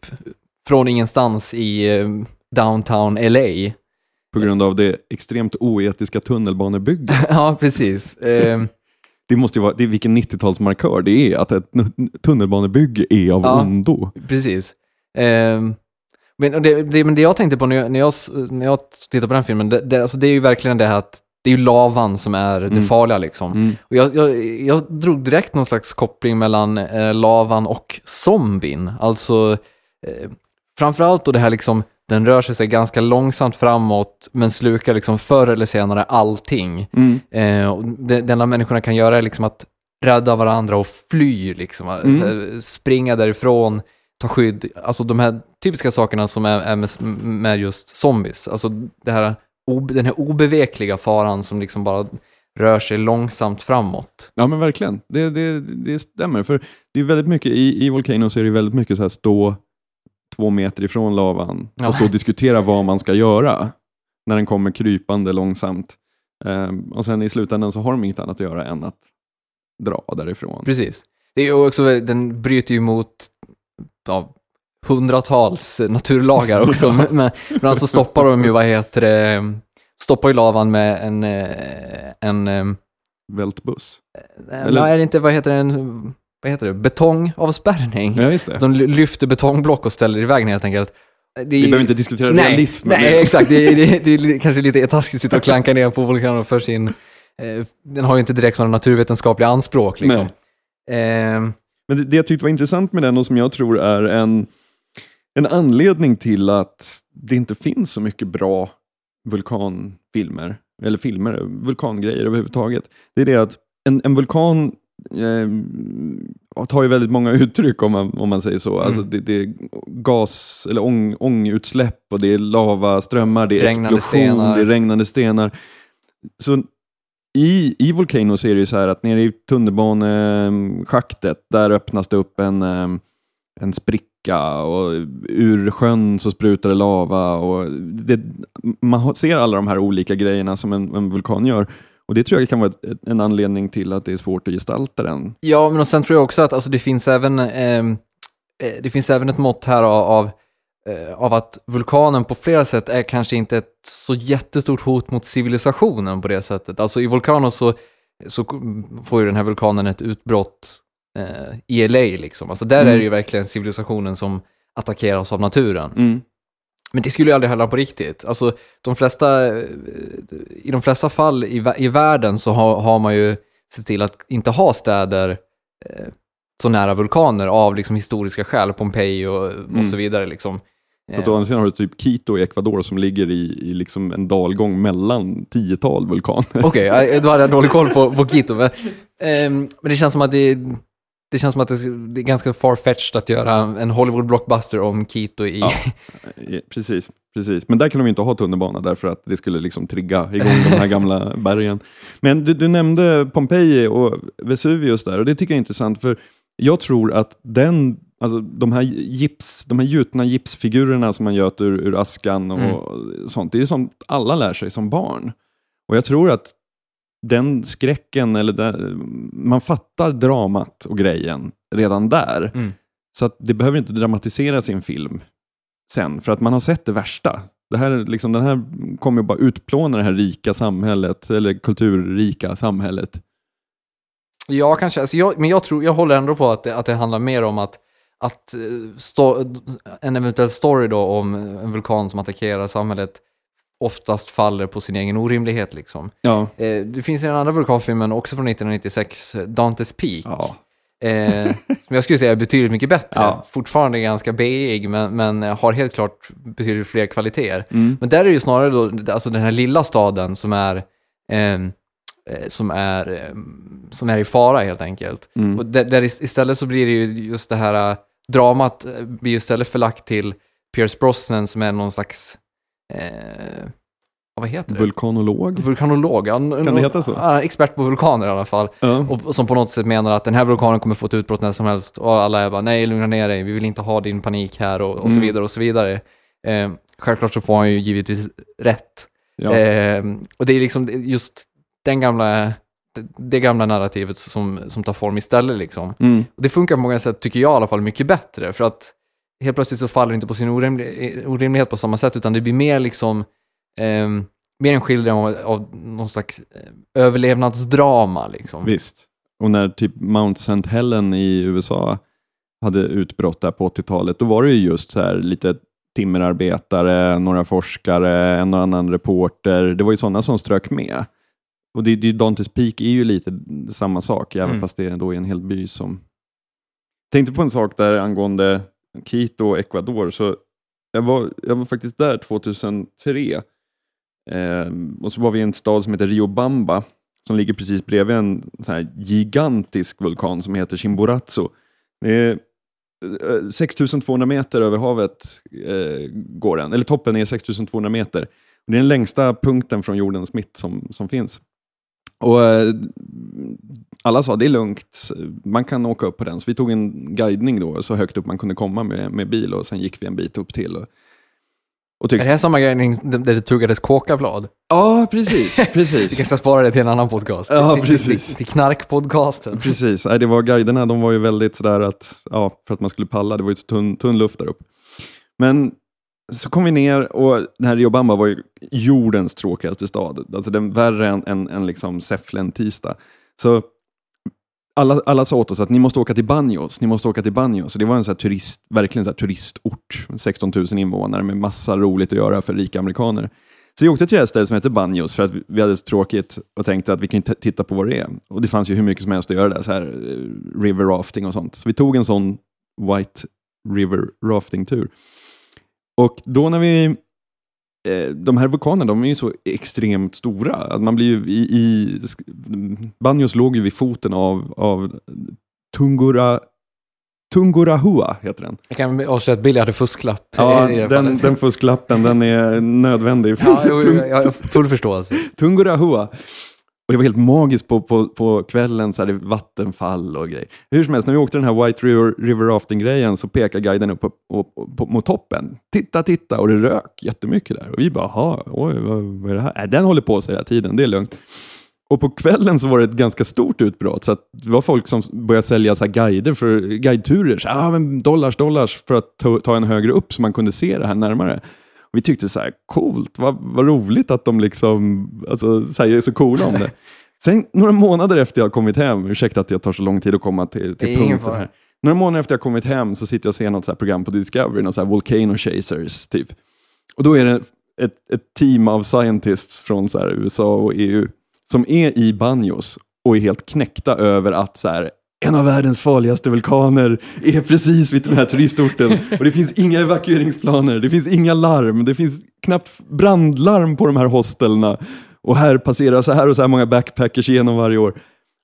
från ingenstans i eh, downtown LA. På grund av det extremt oetiska tunnelbanebygget. ja, precis. Eh, Det måste ju vara, det är vilken 90-talsmarkör det är, att ett tunnelbanebygge är av Ja. ondo. Precis. Ehm, men, det, det, men det jag tänkte på när jag, när jag, när jag tittade på den filmen, det, det, alltså det är ju verkligen det här att det är ju lavan som är det Mm. farliga liksom. Mm. Och jag, jag, jag drog direkt någon slags koppling mellan eh, lavan och zombien. Alltså, eh, framförallt då det här liksom, den rör sig, ganska långsamt framåt, men slukar liksom förr eller senare allting. Mm. Eh, och det, det enda människorna kan göra är liksom att rädda varandra och fly, liksom. Mm. Så här, springa därifrån, ta skydd. Alltså de här typiska sakerna som är, är med, med just zombies. Alltså det här, ob, den här obevekliga faran som liksom bara rör sig långsamt framåt. Ja men verkligen, det, det, det stämmer. För det är väldigt mycket, i, i Volcano så är det väldigt mycket så här stå två meter ifrån lavan Ja. och stå och diskutera vad man ska göra när den kommer krypande långsamt. Ehm, och sen i slutändan så har de inget annat att göra än att dra därifrån. Precis. Det är också, den bryter ju mot ja, hundratals naturlagar också. men, men alltså stoppar de ju, vad heter det, stoppar ju lavan med en, eh, en, eh, Vältbuss. Eller... Nej, är det inte, vad heter det, en, vad heter det, betongavspärrning? Ja, just det. De ly- lyfter betongblock och ställer i vägen helt enkelt. Det är Vi behöver inte diskutera nej, realism. Nej, men- exakt. Det är, det, är, det är kanske lite taskigt att sitta och klanka ner på Volcano för sin... Eh, den har ju inte direkt sådana naturvetenskapliga anspråk liksom. Eh, Men det, det jag tyckte var intressant med den och som jag tror är en, en anledning till att det inte finns så mycket bra vulkanfilmer, eller filmer, vulkangrejer överhuvudtaget. Det är det att en, en vulkan eh, tar ju väldigt många uttryck om man, om man säger så. Alltså det, det är gas eller ång, ångutsläpp och det är lavaströmmar, det är Regnande explosion, stenar. det är regnande stenar. Så i, I Volcano så är det ju så här att nere i tunnelbaneschaktet, där öppnas det upp en, eh, en spricka och ur sjön så sprutar det lava. Och det, man ser alla de här olika grejerna som en, en vulkan gör. Och Det tror jag kan vara en anledning till att det är svårt att gestalta den. Ja, men och sen tror jag också att alltså, det, finns även, ehm, eh, det finns även ett mått här av, av, eh, av att vulkanen på flera sätt är kanske inte ett så jättestort hot mot civilisationen på det sättet. Alltså i Volcano så, så får ju den här vulkanen ett utbrott eh, i LA liksom. Alltså där Mm. är det ju verkligen civilisationen som attackeras av naturen. Men det skulle ju aldrig hända på riktigt. Alltså, de flesta, eh, I de flesta fall i, i världen så har, har man ju sett till att inte ha städer eh, så nära vulkaner av liksom, historiska skäl, Pompeji och, och Mm. så vidare. Liksom. Fast å andra sidan har du typ Quito i Ecuador som ligger i, i liksom en dalgång mellan tiotal vulkaner. Okej, okay, då hade jag dålig koll på, på Quito. Men, ehm, men det känns som att det, det känns som att det, är ganska farfetched att göra en Hollywood blockbuster om Quito i... Ja. Precis. precis. Men där kan de ju inte ha tunnelbana därför att det skulle liksom trigga igång de här gamla bergen. Men du, du nämnde Pompeji och Vesuvius där och det tycker jag är intressant för jag tror att den, alltså de här gips, de här gjutna gipsfigurerna som man göt ur, ur askan och sånt, det är sånt alla lär sig som barn. Och jag tror att den skräcken, eller den, man fattar dramat och grejen redan där. Mm. Så att det behöver inte dramatiseras i en film sen, för att man har sett det värsta. Det här, liksom, den här kommer ju bara utplåna det här rika samhället, eller kulturrika samhället. Ja, kanske. Alltså jag, men jag, tror, jag håller ändå på att det, att det handlar mer om att, att eh, sto, en eventuell story då om en vulkan som attackerar samhället oftast faller på sin egen orimlighet. Liksom. Ja, Eh, det finns en annan vulkanfilmen, också från 1996, Dantes Peak. ja. Eh, som jag skulle säga är betydligt mycket bättre. Ja. Fortfarande ganska beig, men, men har helt klart betydligt fler kvaliteter. Mm. Men där är det ju snarare då, alltså den här lilla staden som är, ehm, eh, som är, ehm, som är i fara helt enkelt. Mm. Och där, där is- istället så blir det ju just det här äh, dramat blir istället förlagt till Pierce Brosnan som är någon slags, eh, vad heter det? Vulkanolog? Vulkanolog. Ja, Kan det heta så? Expert på vulkaner i alla fall. Ja. Och som på något sätt menar att den här vulkanen kommer få ett utbrott när som helst. Och alla är bara, nej lugna ner dig, vi vill inte ha din panik här och, och så Mm. vidare och så vidare. Eh, självklart så får han ju givetvis rätt. Ja. Eh, och det är liksom just den gamla, det, det gamla narrativet som, som tar form istället liksom. Mm. Och det funkar på många sätt, tycker jag i alla fall, mycket bättre. För att helt plötsligt så faller det inte på sin orimlig, orimlighet på samma sätt, utan det blir mer liksom, ehm, mer en skildring av, av någon slags eh, överlevnadsdrama liksom. Visst. Och när typ Mount St. Helen i USA hade utbrott där på 80-talet, då var det ju just så här lite timmerarbetare, några forskare, en och annan reporter. Det var ju sådana som strök med. Och det, det, Dantes Peak är ju lite samma sak, även Mm. fast det är då i en hel by som... Tänkte på en sak där angående Quito och Ecuador. Så jag, var, jag var faktiskt där 2003. Eh, och så var vi i en stad som heter Riobamba som ligger precis bredvid en sån här gigantisk vulkan som heter Chimborazo. Det är eh, 6200 meter över havet eh, går den, eller toppen är 6200 meter. Det är den längsta punkten från jordens mitt som, som finns. Och eh, Alla sa det är lugnt, man kan åka upp på den. Så vi tog en guidning då, så högt upp man kunde komma med, med bil och sen gick vi en bit upp till. Och, och Är tyckte, det här samma grej där det tuggades kåkablad? ja, precis, Vi precis. kanske ska spara det till en annan podcast. Ja, till, precis. Till, till knarkpodcasten. Precis, Nej, det var guiderna, de var ju väldigt sådär att, ja, för att man skulle palla, det var ju så tunn, tunn luft där uppe. Men så kom vi ner och den här Riobamba var ju jordens tråkigaste stad. Alltså den värre än, än, än liksom Säfflen tisdag. Så alla, alla sa åt oss att ni måste åka till Banjos, ni måste åka till Banjos. Så det var en så här turist, verkligen så här turistort, 16 000 invånare med massa roligt att göra för rika amerikaner. Så vi åkte till det här stället som heter Banjos för att vi- hade så tråkigt och tänkte att vi kan ju titta på vad det är. Och det fanns ju hur mycket som helst att göra där, så här eh, river rafting och sånt. Så vi tog en sån White River rafting-tur. Och då när vi eh, de här vulkanerna de är ju så extremt stora. Att man blir ju i, i, Banjos låg ju vid foten av, av Tungura, Tungurahua, heter den. Jag kan avslöja att Billy hade fusklapp. Ja, den, fallet. den fusklappen, den är nödvändig. Ja, jo, jo, jag har full förståelse. Tungurahua. Och det var helt magiskt på, på, på kvällen, så här, det var vattenfall och grejer. Hur som helst, när vi åkte den här White River, River Rafting-grejen så pekade guiden upp på, på, på, mot toppen. Titta, titta! Och det rök jättemycket där. Och vi bara, "Jaha, oj, vad, vad är det här? Äh, den håller på sig hela tiden, det är lugnt. Och på kvällen så var det ett ganska stort utbrott, så att det var folk som började sälja så här guider för guideturer. Så, ah, men dollars, dollars för att ta, ta en högre upp så man kunde se det här närmare. Vi tyckte så här, coolt, vad, vad roligt att de liksom, alltså, så här, är så coola om det. Sen några månader efter jag kommit hem, ursäkta att jag tar så lång tid att komma till, till punkten här. Några månader efter jag kommit hem så sitter jag och ser något så program på Discovery, något så här Volcano Chasers typ. Och då är det ett, ett team av scientists från så USA och EU som är i Banjos och är helt knäckta över att så här, en av världens farligaste vulkaner är precis vid den här turistorten och det finns inga evakueringsplaner, det finns inga larm, det finns knappt brandlarm på de här hostelna och här passerar så här och så här många backpackers igenom varje år.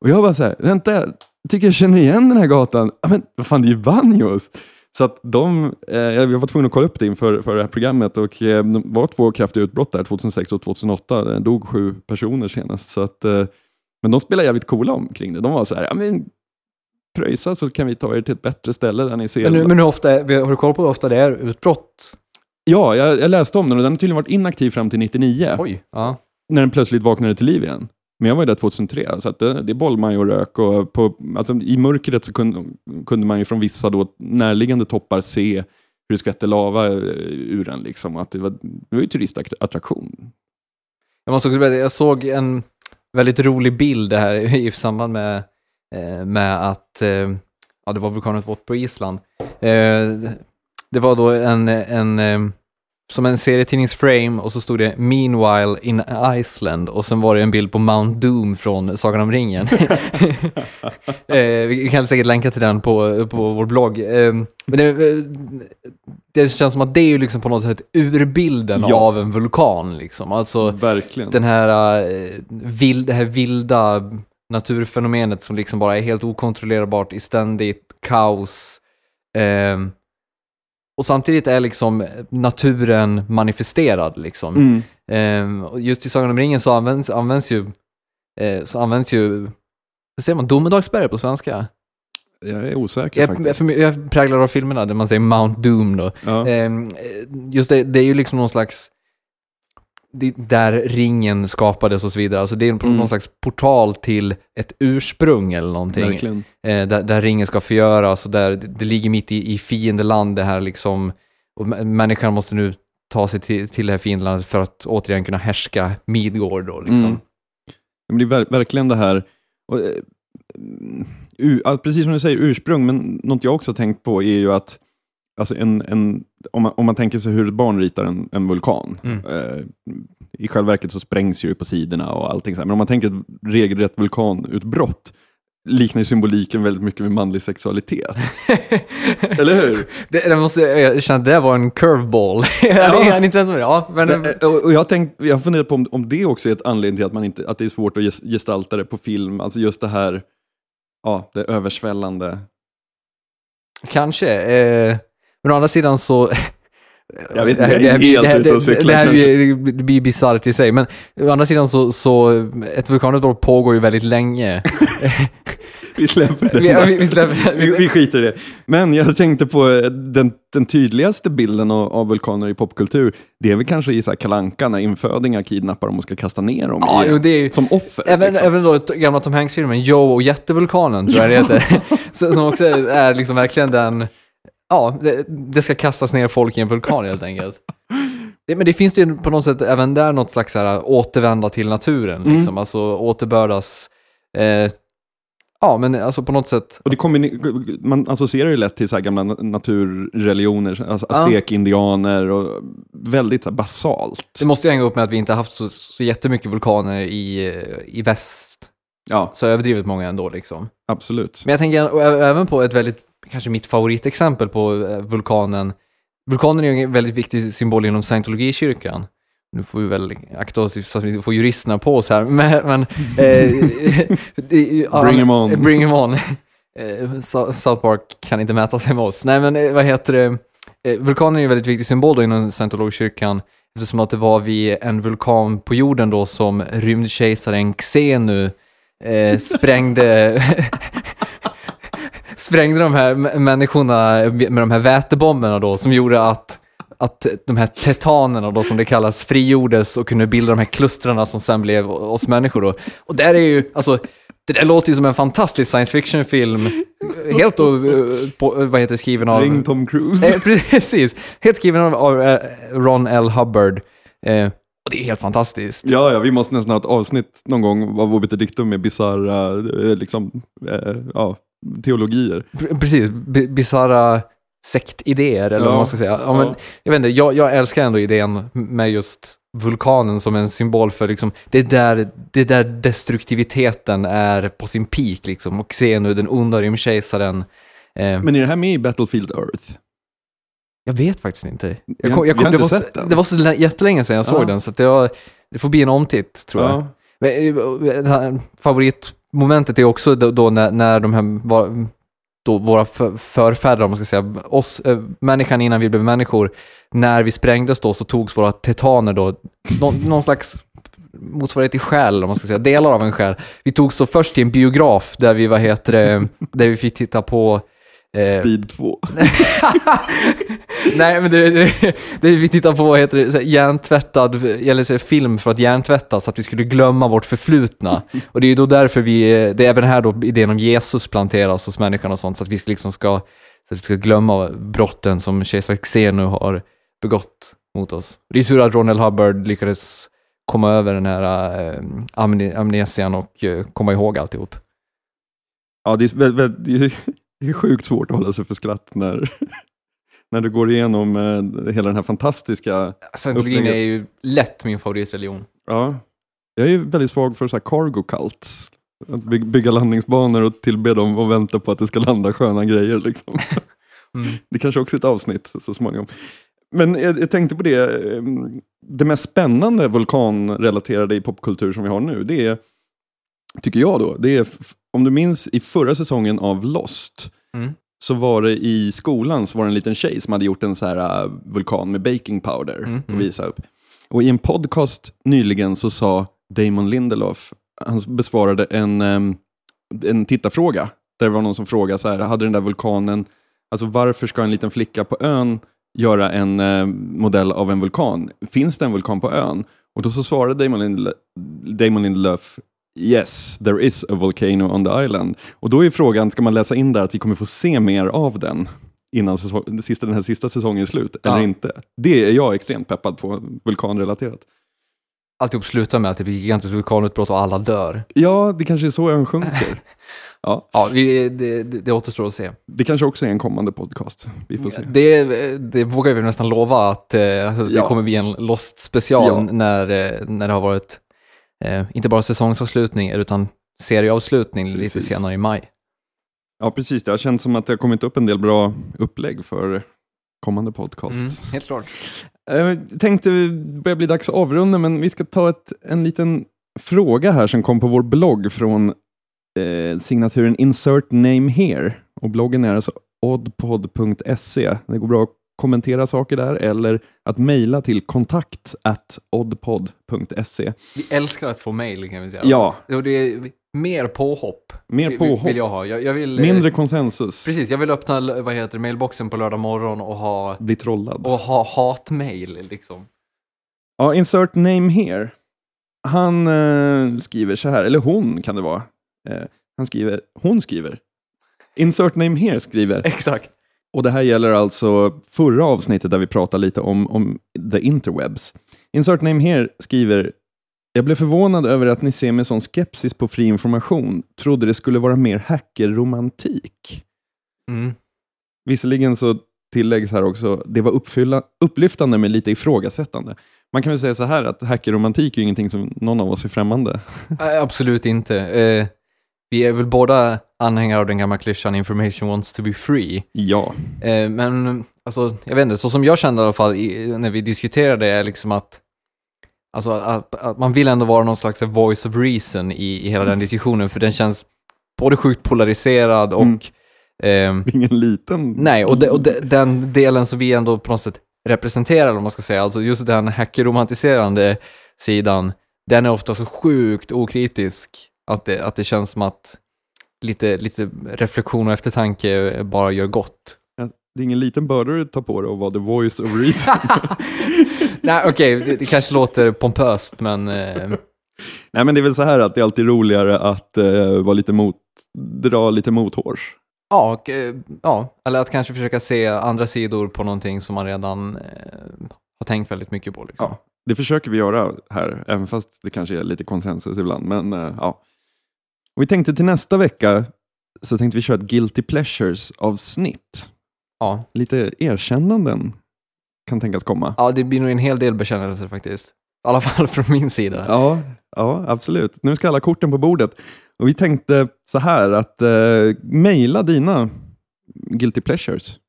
Och jag bara så här, vänta, jag tycker jag känner igen den här gatan. Men vad fan, det är ju Banjos. Så att de, eh, jag var tvungen att kolla upp det inför för det här programmet och eh, det var två kraftiga utbrott där 2006 och 2008. Det dog sju personer senast. Så att, eh, men de spelade jävligt coola omkring det. De var så här, ja, men, pröjsa så kan vi ta er till ett bättre ställe där ni ser. Men, nu- men hur ofta, är- har du koll på hur ofta det är utbrott? Ja, jag, jag läste om den och den har tydligen varit inaktiv fram till 99. Oj. Ja. när den plötsligt vaknade till liv igen. Men jag var ju där 2003, så det, det är bollmaj och rök. Och på, alltså, I mörkret så kunde, kunde man ju från vissa då närliggande toppar se hur det skvätte lava eh, ur den. Liksom. Att det, var, det var ju turistattraktion. Jag måste också berätta, jag såg en väldigt rolig bild här i samband med, med att eh, ja, det var vulkanutbrott på Island. Eh, det var då en, en eh, som en serietidningsframe och så stod det “Meanwhile in Iceland” och sen var det en bild på Mount Doom från Sagan om ringen. eh, vi kan säkert länka till den på, på vår blogg. Eh, men det, eh, det känns som att det är ju liksom på något sätt urbilden Ja. av en vulkan. Liksom. Alltså, Verkligen. den här, eh, vild, det här vilda naturfenomenet som liksom bara är helt okontrollerbart i ständigt kaos. Ehm, och samtidigt är liksom naturen manifesterad. Liksom. Mm. Och just i Sagan om ringen så används, används ju, eh, så används ju, vad säger man, domedagsberg på svenska? Jag är osäker Jag, faktiskt. för, mig- jag präglar av filmerna där man säger Mount Doom då. Ja. Ehm, just det, det är ju liksom någon slags, det, där ringen skapades och så vidare. Alltså det är Mm. någon slags portal till ett ursprung eller någonting. Eh, där, där ringen ska förgöras och där det, ligger mitt i, i fiendeland det här liksom. Och mä- människan måste nu ta sig till, till det här fiendelandet för att återigen kunna härska Midgård då liksom. Mm. Men det är ver- verkligen det här, och, eh, mm, u- ja, precis som du säger, ursprung, men något jag också tänkt på är ju att alltså en, en, om, man, om man tänker sig hur ett barn ritar en, en vulkan, Mm. eh, i själva verket så sprängs ju på sidorna och allting så här. men om man tänker ett regelrätt vulkanutbrott, liknar ju symboliken väldigt mycket med manlig sexualitet. Eller hur? Det, det måste, jag erkänna att det var en curveball. jag Ja. inte. Ja, men, och jag, har tänkt, jag har funderat på om, om det också är ett anledning till att, man inte, att det är svårt att ges- gestalta det på film. Alltså just det här, ja, det översvällande. Kanske. Eh, men å andra sidan så... Jag vet inte, jag är helt det här- ute och det- cyklar Det här kanske. blir, bisarrt i sig, men å andra sidan så, så ett vulkanutbrott pågår ju väldigt länge. Vi släpper det. vi, vi, släpper, vi, vi skiter i det. Men jag tänkte på eh, den, den tydligaste bilden av, av vulkaner i popkultur. Det är väl kanske i så här Kalanka när infödingar kidnappar dem och ska kasta ner dem Ja, i, jo, det är som offer. Även, liksom. även då gamla Tom Hanks-filmen, Joe och jättevulkanen, tror jag det heter. Som också är liksom verkligen den, ja, det, det ska kastas ner folk i en vulkan helt enkelt. Det, men det finns ju på något sätt även där något slags så här, återvända till naturen, Mm. liksom. alltså återbördas, eh, ja men alltså på något sätt, Och det kommer, man associerar ju lätt till så här gamla na- naturreligioner, alltså aztekindianer och väldigt så basalt. det måste ju hänga upp med att vi inte haft så, så jättemycket vulkaner i, i väst, Ja, så överdrivet många ändå liksom. absolut. Men jag tänker även på ett väldigt, kanske mitt favoritexempel på eh, vulkanen. Vulkanen är en väldigt viktig symbol inom scientologikyrkan. Nu får vi väl akta oss så att vi får juristerna på oss här, men... men eh, ja, Bring 'em on. Bring 'em on. Eh, South Park kan inte mäta sig med oss. Nej, men eh, vad heter det? Eh, Vulkanen är en väldigt viktig symbol då inom scientologikyrkan eftersom att det var vid en vulkan på jorden då som rymdkejsaren Xenu eh, sprängde sprängde de här människorna med de här vätebomberna då som gjorde att, att de här tetanerna då som det kallas frigjordes och kunde bilda de här klustrarna som sen blev oss människor då. Och där är ju, alltså, det där låter ju som en fantastisk science fiction-film. Helt då, på, vad heter det, skriven av... Ring Tom Cruise. Eh, precis, helt skriven av, av eh, Ron L. Hubbard. Eh, och det är helt fantastiskt. Ja, ja, vi måste nästan ha ett avsnitt någon gång av Obiter Dictum med bisarra eh, liksom, eh, ja, teologier. Pre- Precis, bi- bisarra sektidéer eller Ja, vad man ska säga. Ja, men, ja. Jag vet inte, jag, jag älskar ändå idén med just vulkanen som en symbol för liksom, det är där, det är där destruktiviteten är på sin peak liksom. Och se nu den onda rymdkejsaren. Eh, Men är det här med i Battlefield Earth? jag vet faktiskt inte. Jag kom, jag kom, det, inte var, sett den. det var så lä- jättelänge sedan jag såg den, så att jag, det får bli en omtitt tror jag. Ja. Momentet är också då, då när, när de här var, då våra förfäder, om man ska säga, oss, äh, människan innan vi blev människor, när vi sprängdes då så togs våra tetaner då, någon, någon slags motsvarighet till själ, om man ska säga, delar av en själ. Vi togs då först till en biograf där vi, vad heter det, där vi fick titta på Speed 2. Nej, men det, det, det vi tittar på, heter det, så här, hjärntvättad, eller så film för att hjärntvätta så att vi skulle glömma vårt förflutna. Och det är ju då därför vi, det är även här då idén om Jesus planteras hos människan och sånt, så att vi liksom ska, så att vi ska glömma brotten som kejsar Xenu har begått mot oss. Det är tur att Ronald Hubbard lyckades komma över den här amne amnesian och äh, komma ihåg alltihop. Ja, det är, väl, väl, det är sjukt svårt att hålla sig för skratt när, när du går igenom eh, hela den här fantastiska... Scientologin är ju lätt min favoritreligion. Ja, jag är ju väldigt svag för så här cargo cults. Att by bygga landningsbanor och tillbe dem och vänta på att det ska landa sköna grejer. Liksom. Mm. Det kanske också är ett avsnitt så småningom. Men jag, jag, tänkte på det, eh, det mest spännande vulkanrelaterade i popkultur som vi har nu, det är, tycker jag då, det är om du minns i förra säsongen av Lost, mm. så var det i skolan så var det en liten tjej som hade gjort en så här uh, vulkan med baking powder mm. och mm. visa upp. Och i en podcast nyligen så sa Damon Lindelof, han besvarade en, um, en tittarfråga, där det var någon som frågade så här, hade den där vulkanen, alltså varför ska en liten flicka på ön göra en uh, modell av en vulkan? Finns det en vulkan på ön? Och då så svarade Damon, Lindel Damon Lindelof, Yes, there is a volcano on the island. Och då är frågan, ska man läsa in där att vi kommer få se mer av den innan säsong, den här sista säsongen är slut, ja. eller inte? Det är jag extremt peppad på, vulkanrelaterat. Alltihop slutar med att det blir gigantiskt vulkanutbrott och alla dör. Ja, det kanske är så ön sjunker. Ja, ja det, det, det återstår att se. Det kanske också är en kommande podcast. Vi får se. Det, det vågar vi nästan lova att eh, alltså, det ja. kommer bli en Lost special ja. när, eh, när det har varit eh, inte bara säsongsavslutning utan serieavslutning precis. lite senare i maj. Ja, precis. Det har känts som att det har kommit upp en del bra upplägg för kommande podcast. Mm, helt klart. Jag eh, tänkte det börjar bli dags att avrunda, men vi ska ta ett, en liten fråga här som kom på vår blogg från eh, signaturen Insert Name Here. Och bloggen är alltså oddpod.se. Det går bra att kommentera saker där eller att mejla till kontakt oddpod.se. Vi älskar att få mejl kan vi säga. Ja. Och det är mer påhopp. Mer påhopp. Vill jag ha. Jag, jag vill, Mindre konsensus. Precis, jag vill öppna vad heter, mailboxen på lördag morgon och ha... Bli trollad. Och ha hatmejl liksom. Ja, insert name here. Han eh, skriver så här, eller hon kan det vara. Eh, han skriver, hon skriver. Insert name here skriver. Exakt. Och det här gäller alltså förra avsnittet där vi pratade lite om, om the interwebs. Insert name here skriver jag blev förvånad över att ni ser med sån skepsis på fri information. Trodde det skulle vara mer hackerromantik. Mm. Visserligen så tilläggs här också, det var uppfylla, upplyftande med lite ifrågasättande. Man kan väl säga så här att hackerromantik är ingenting som någon av oss är främmande. Absolut inte. Eh, vi är väl båda anhängare av den gamla klyschan information wants to be free. Ja. Eh, men alltså, jag vet inte, så som jag kände i alla fall i, när vi diskuterade är liksom att Alltså att, att, man vill ändå vara någon slags voice of reason i, i hela den diskussionen, för den känns både sjukt polariserad och... Mm. Eh, Ingen liten... Nej, och, de, och de, den delen som vi ändå på något sätt representerar, om man ska säga, alltså just den hackerromantiserande sidan, den är ofta så sjukt okritisk att det, att det känns som att lite, lite reflektion och eftertanke bara gör gott. Det är ingen liten börda du tar på dig att vara the voice of reason. Nej, okej, okay, det, det, kanske låter pompöst, men... Eh... Nej, men det är väl så här att det är alltid roligare att eh, vara lite mot, dra lite mothårs. Ja, och, eh, ja, eller att kanske försöka se andra sidor på någonting som man redan eh, har tänkt väldigt mycket på. Liksom. Ja, det försöker vi göra här, även fast det kanske är lite konsensus ibland. Men eh, ja, och vi tänkte till nästa vecka så tänkte vi köra ett Guilty Pleasures-avsnitt. Ja. Lite erkännanden kan tänkas komma. Ja, det blir nog en hel del bekännelser faktiskt. I alla fall från min sida. Ja, ja, absolut. Nu ska alla korten på bordet. Och Vi tänkte så här att eh, mejla dina Guilty Pleasures.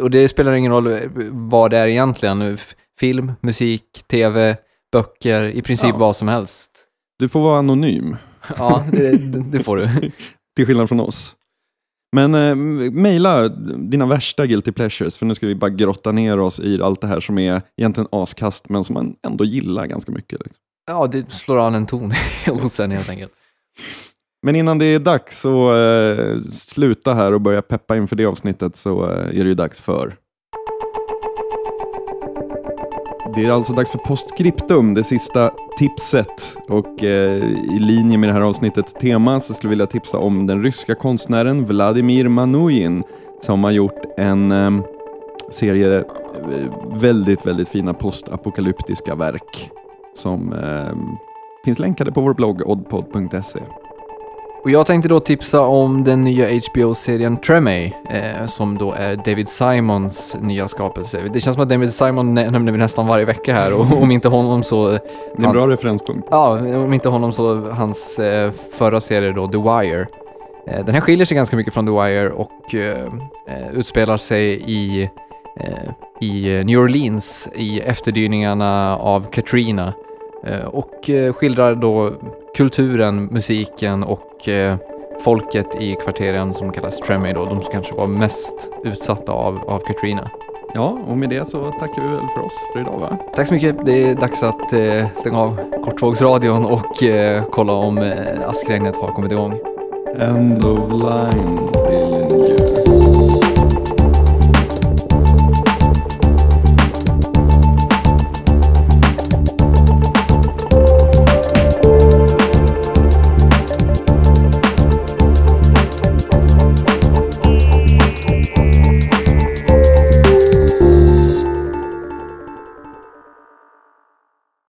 Och det spelar ingen roll vad det är egentligen. Film, musik, tv, böcker, i princip ja. vad som helst. Du får vara anonym. Ja, det, det får du. Till skillnad från oss. Men eh, mejla dina värsta guilty pleasures, för nu ska vi bara grotta ner oss i allt det här som är egentligen askast, men som man ändå gillar ganska mycket. Liksom. Ja, det slår an en ton hos en helt enkelt. Men innan det är dags att eh, sluta här och börja peppa inför det avsnittet så eh, är det ju dags för det är alltså dags för postskriptum, det sista tipset. Och eh, i linje med det här avsnittets tema så skulle jag vilja tipsa om den ryska konstnären Vladimir Manujin som har gjort en eh, serie eh, väldigt, väldigt fina postapokalyptiska verk som eh, finns länkade på vår blogg oddpod.se. Och jag tänkte då tipsa om den nya HBO-serien Tremay, eh, som då är David Simons nya skapelse. Det känns som att David Simon nämner vi nästan varje vecka här och om inte honom så... Det är en bra referenspunkt. Ja, om inte honom så hans eh, förra serie då, The Wire. Eh, den här skiljer sig ganska mycket från The Wire och eh, eh, utspelar sig i, eh, i New Orleans i efterdyningarna av Katrina och skildrar då kulturen, musiken och eh, folket i kvarteren som kallas Tremay då, de som kanske var mest utsatta av, av Katrina. Ja, och med det så tackar vi väl för oss för idag va? Tack så mycket. Det är dags att eh, stänga av kortvågsradion och eh, kolla om eh, askregnet har kommit igång. End of line.